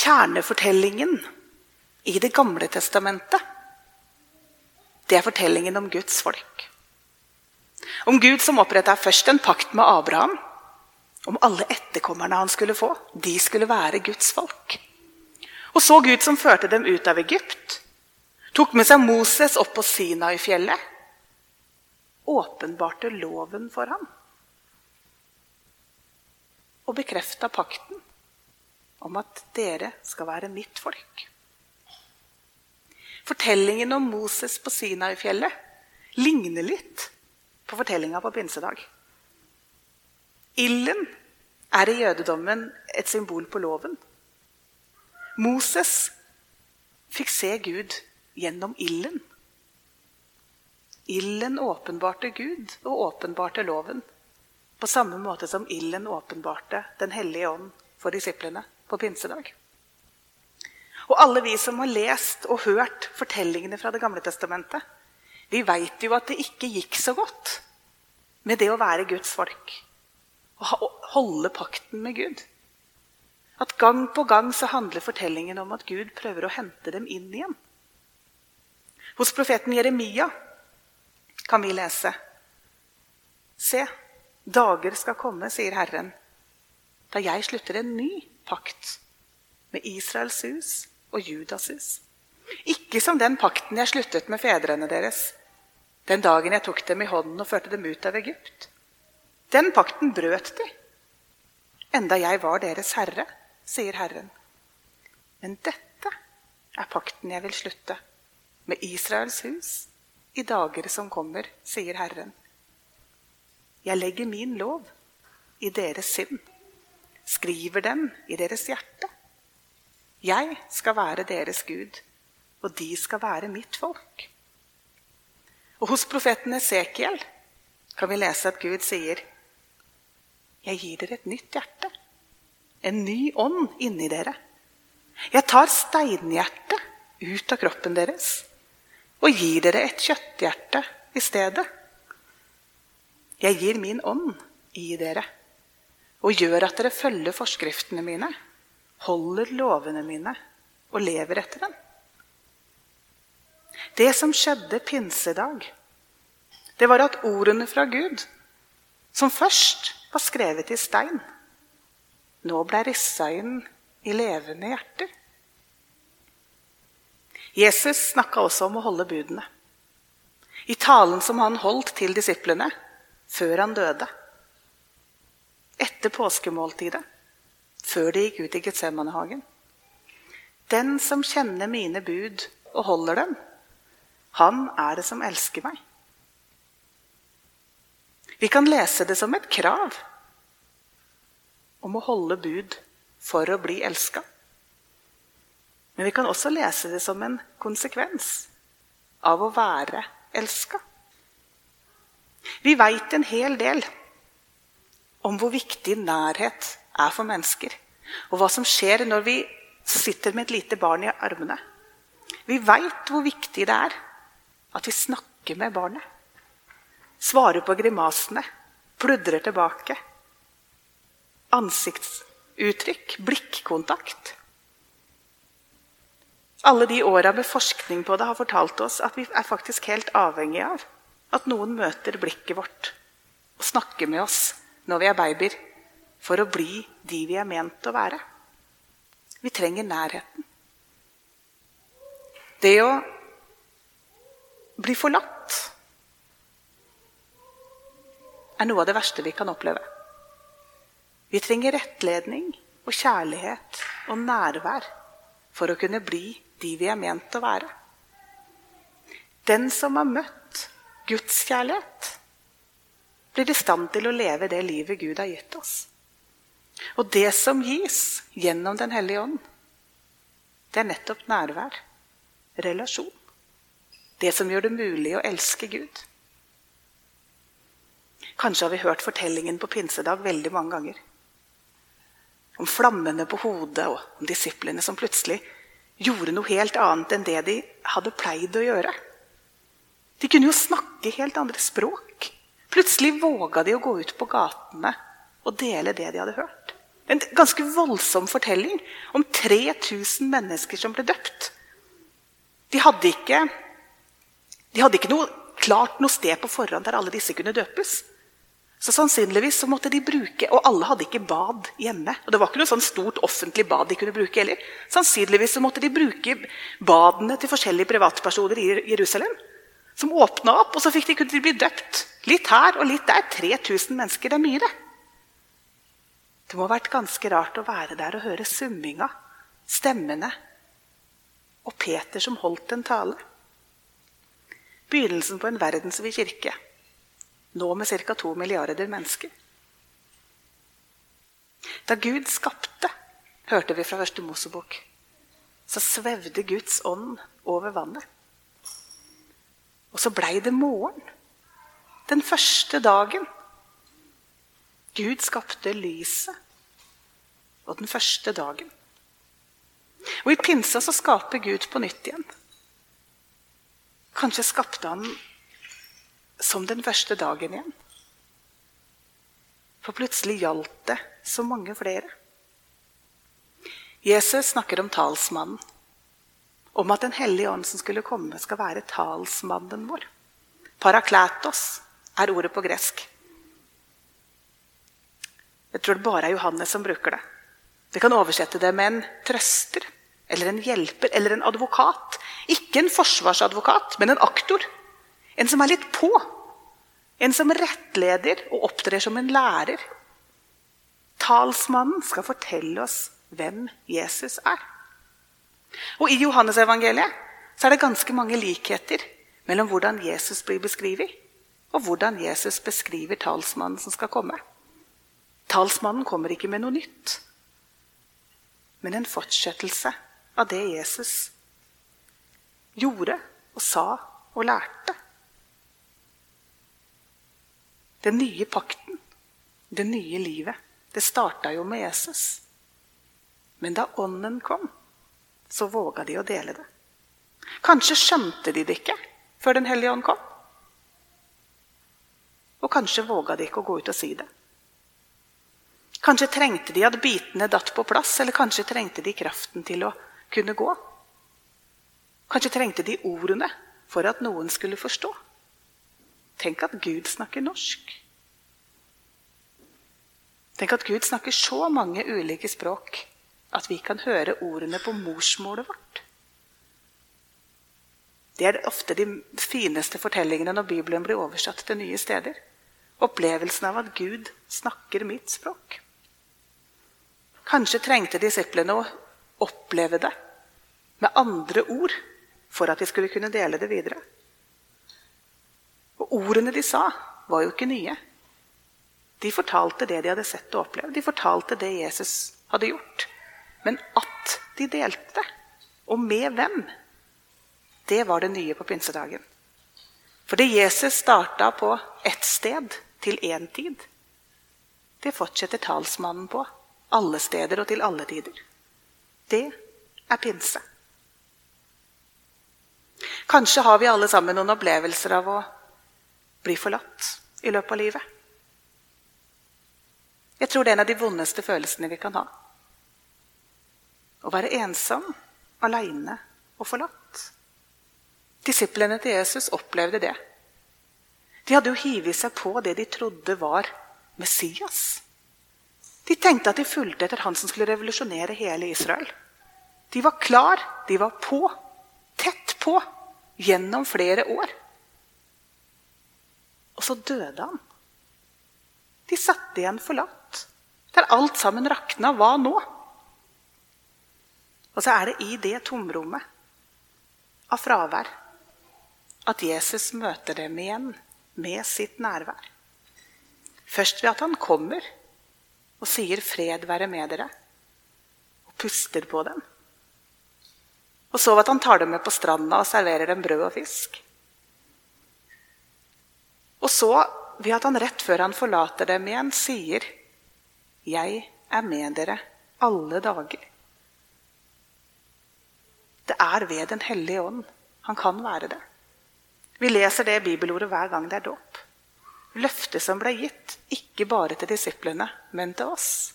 Kjernefortellingen i Det gamle testamentet, det er fortellingen om Guds folk. Om Gud som oppretta først en pakt med Abraham om alle etterkommerne han skulle få. De skulle være Guds folk. Og så Gud som førte dem ut av Egypt, tok med seg Moses opp på Sinai-fjellet, åpenbarte loven for ham og bekrefta pakten om at dere skal være mitt folk. Fortellingen om Moses på Sinai-fjellet ligner litt på fortellinga på pinsedag. Ilden er i jødedommen et symbol på loven. Moses fikk se Gud gjennom ilden. Ilden åpenbarte Gud og åpenbarte loven. På samme måte som ilden åpenbarte Den hellige ånd for disiplene på pinsedag. Og alle vi som har lest og hørt fortellingene fra Det gamle testamentet, vi veit jo at det ikke gikk så godt med det å være Guds folk. Å holde pakten med Gud. At gang på gang så handler fortellingen om at Gud prøver å hente dem inn igjen. Hos profeten Jeremia kan vi lese Se, dager skal komme, sier Herren, da jeg slutter en ny pakt med Israels hus og Judas hus. Ikke som den pakten jeg sluttet med fedrene deres den dagen jeg tok dem i hånden og førte dem ut av Egypt. Den pakten brøt de, enda jeg var deres herre, sier Herren. Men dette er pakten jeg vil slutte med Israels hus i dager som kommer, sier Herren. Jeg legger min lov i deres sinn, skriver den i deres hjerte. Jeg skal være deres Gud, og de skal være mitt folk. Og hos profeten Esekiel kan vi lese at Gud sier Jeg gir dere et nytt hjerte, en ny ånd inni dere. Jeg tar steinhjertet ut av kroppen deres og gir dere et kjøtthjerte i stedet. Jeg gir min ånd i dere og gjør at dere følger forskriftene mine, holder lovene mine og lever etter dem. Det som skjedde pinsedag, det var at ordene fra Gud, som først var skrevet i stein, nå ble rissa inn i levende hjerter. Jesus snakka også om å holde budene. I talen som han holdt til disiplene før han døde. Etter påskemåltidet, før de gikk ut i Getsemanehagen. Den som kjenner mine bud og holder dem, han er det som elsker meg. Vi kan lese det som et krav om å holde bud for å bli elska. Men vi kan også lese det som en konsekvens av å være elska. Vi veit en hel del om hvor viktig nærhet er for mennesker. Og hva som skjer når vi sitter med et lite barn i armene. Vi veit hvor viktig det er at vi snakker med barnet. Svarer på grimasene. Pludrer tilbake. Ansiktsuttrykk. Blikkontakt. Alle de åra med forskning på det har fortalt oss at vi er faktisk helt avhengige av at noen møter blikket vårt og snakker med oss når vi er babyer, for å bli de vi er ment å være. Vi trenger nærheten. Det å bli forlatt er noe av det verste vi kan oppleve. Vi trenger rettledning og kjærlighet og nærvær for å kunne bli de vi er ment å være. Den som har møtt Guds kjærlighet, blir i stand til å leve det livet Gud har gitt oss. Og det som gis gjennom Den hellige ånd, det er nettopp nærvær, relasjon. Det som gjør det mulig å elske Gud. Kanskje har vi hørt fortellingen på pinsedag veldig mange ganger. Om flammene på hodet og om disiplene som plutselig gjorde noe helt annet enn det de hadde pleid å gjøre. De kunne jo snakke helt andre språk. Plutselig våga de å gå ut på gatene og dele det de hadde hørt. En ganske voldsom fortelling om 3000 mennesker som ble døpt. De hadde ikke, de hadde ikke noe, klart noe sted på forhånd der alle disse kunne døpes. Så sannsynligvis så måtte de bruke, Og alle hadde ikke bad hjemme. og Det var ikke noe sånn stort offentlig bad de kunne bruke heller. Sannsynligvis så måtte de bruke badene til forskjellige privatpersoner i Jerusalem. Som åpna opp, og så fikk de, kunne bli døpt. Litt her og litt der. 3000 mennesker. Det er mye, det. Det må ha vært ganske rart å være der og høre summinga, stemmene og Peter som holdt en tale. Begynnelsen på en verdensvid kirke. Nå med ca. to milliarder mennesker. Da Gud skapte, hørte vi fra første Mosebok, så svevde Guds ånd over vannet. Og så blei det morgen. Den første dagen. Gud skapte lyset og den første dagen. Og I pinsa så skaper Gud på nytt igjen. Kanskje skapte han som den første dagen igjen. For plutselig gjaldt det så mange flere. Jesus snakker om talsmannen. Om at Den hellige ånd som skulle komme, skal være talsmannen vår. Parakletos er ordet på gresk. Jeg tror det bare er Johannes som bruker det. Vi kan oversette det med en trøster eller en hjelper eller en advokat. Ikke en forsvarsadvokat, men en aktor. En som er litt på. En som rettleder og opptrer som en lærer. Talsmannen skal fortelle oss hvem Jesus er. Og I Johannesevangeliet så er det ganske mange likheter mellom hvordan Jesus blir beskrevet, og hvordan Jesus beskriver talsmannen som skal komme. Talsmannen kommer ikke med noe nytt, men en fortsettelse av det Jesus gjorde og sa og lærte. Den nye pakten, det nye livet, det starta jo med Jesus. Men da Ånden kom, så våga de å dele det. Kanskje skjønte de det ikke før Den hellige ånd kom. Og kanskje våga de ikke å gå ut og si det. Kanskje trengte de at bitene datt på plass, eller kanskje trengte de kraften til å kunne gå. Kanskje trengte de ordene for at noen skulle forstå. Tenk at Gud snakker norsk. Tenk at Gud snakker så mange ulike språk at vi kan høre ordene på morsmålet vårt. Det er ofte de fineste fortellingene når Bibelen blir oversatt til nye steder. Opplevelsen av at Gud snakker mitt språk. Kanskje trengte disiplene å oppleve det med andre ord for at de skulle kunne dele det videre. Og ordene de sa, var jo ikke nye. De fortalte det de hadde sett og opplevd. De fortalte det Jesus hadde gjort. Men at de delte, og med hvem, det var det nye på pinsedagen. For det Jesus starta på ett sted til én tid, det fortsetter talsmannen på alle steder og til alle tider. Det er pinse. Kanskje har vi alle sammen noen opplevelser av å bli forlatt i løpet av livet. Jeg tror det er en av de vondeste følelsene vi kan ha. Å være ensom, aleine og forlatt. Disiplene til Jesus opplevde det. De hadde jo hivet seg på det de trodde var Messias. De tenkte at de fulgte etter han som skulle revolusjonere hele Israel. De var klar, de var på, tett på, gjennom flere år. Og så døde han. De satt igjen forlatt, der alt sammen rakna. Hva nå? Og så er det i det tomrommet av fravær at Jesus møter dem igjen med sitt nærvær. Først ved at han kommer og sier 'fred være med dere', og puster på dem. Og så ved at han tar dem med på stranda og serverer dem brød og fisk. Og så ved at han rett før han forlater dem igjen, sier 'Jeg er med dere alle dager'. Det er ved Den hellige ånd han kan være det. Vi leser det bibelordet hver gang det er dåp. Løftet som ble gitt, ikke bare til disiplene, men til oss.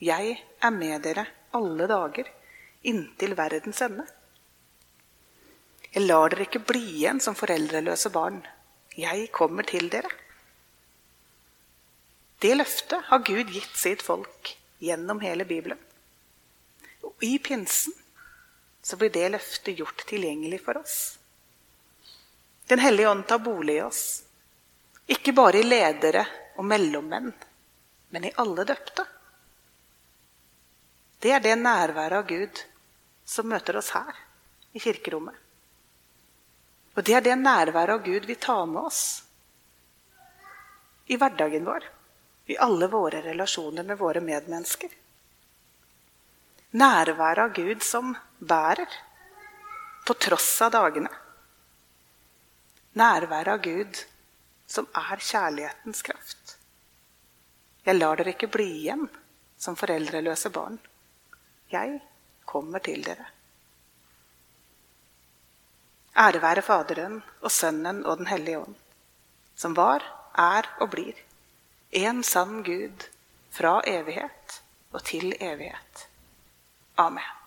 Jeg er med dere alle dager inntil verdens ende. Jeg lar dere ikke bli igjen som foreldreløse barn. Jeg kommer til dere. Det løftet har Gud gitt sitt folk gjennom hele Bibelen. Og i pinsen så blir det løftet gjort tilgjengelig for oss. Den hellige ånd tar bolig i oss. Ikke bare i ledere og mellommenn, men i alle døpte. Det er det nærværet av Gud som møter oss her i kirkerommet. Og det er det nærværet av Gud vi tar med oss i hverdagen vår, i alle våre relasjoner med våre medmennesker. Nærværet av Gud som bærer, på tross av dagene. Nærværet av Gud som er kjærlighetens kraft. Jeg lar dere ikke bli igjen som foreldreløse barn. Jeg kommer til dere. Ære være Faderen og Sønnen og Den hellige ånd, som var, er og blir en sann Gud fra evighet og til evighet. Amen.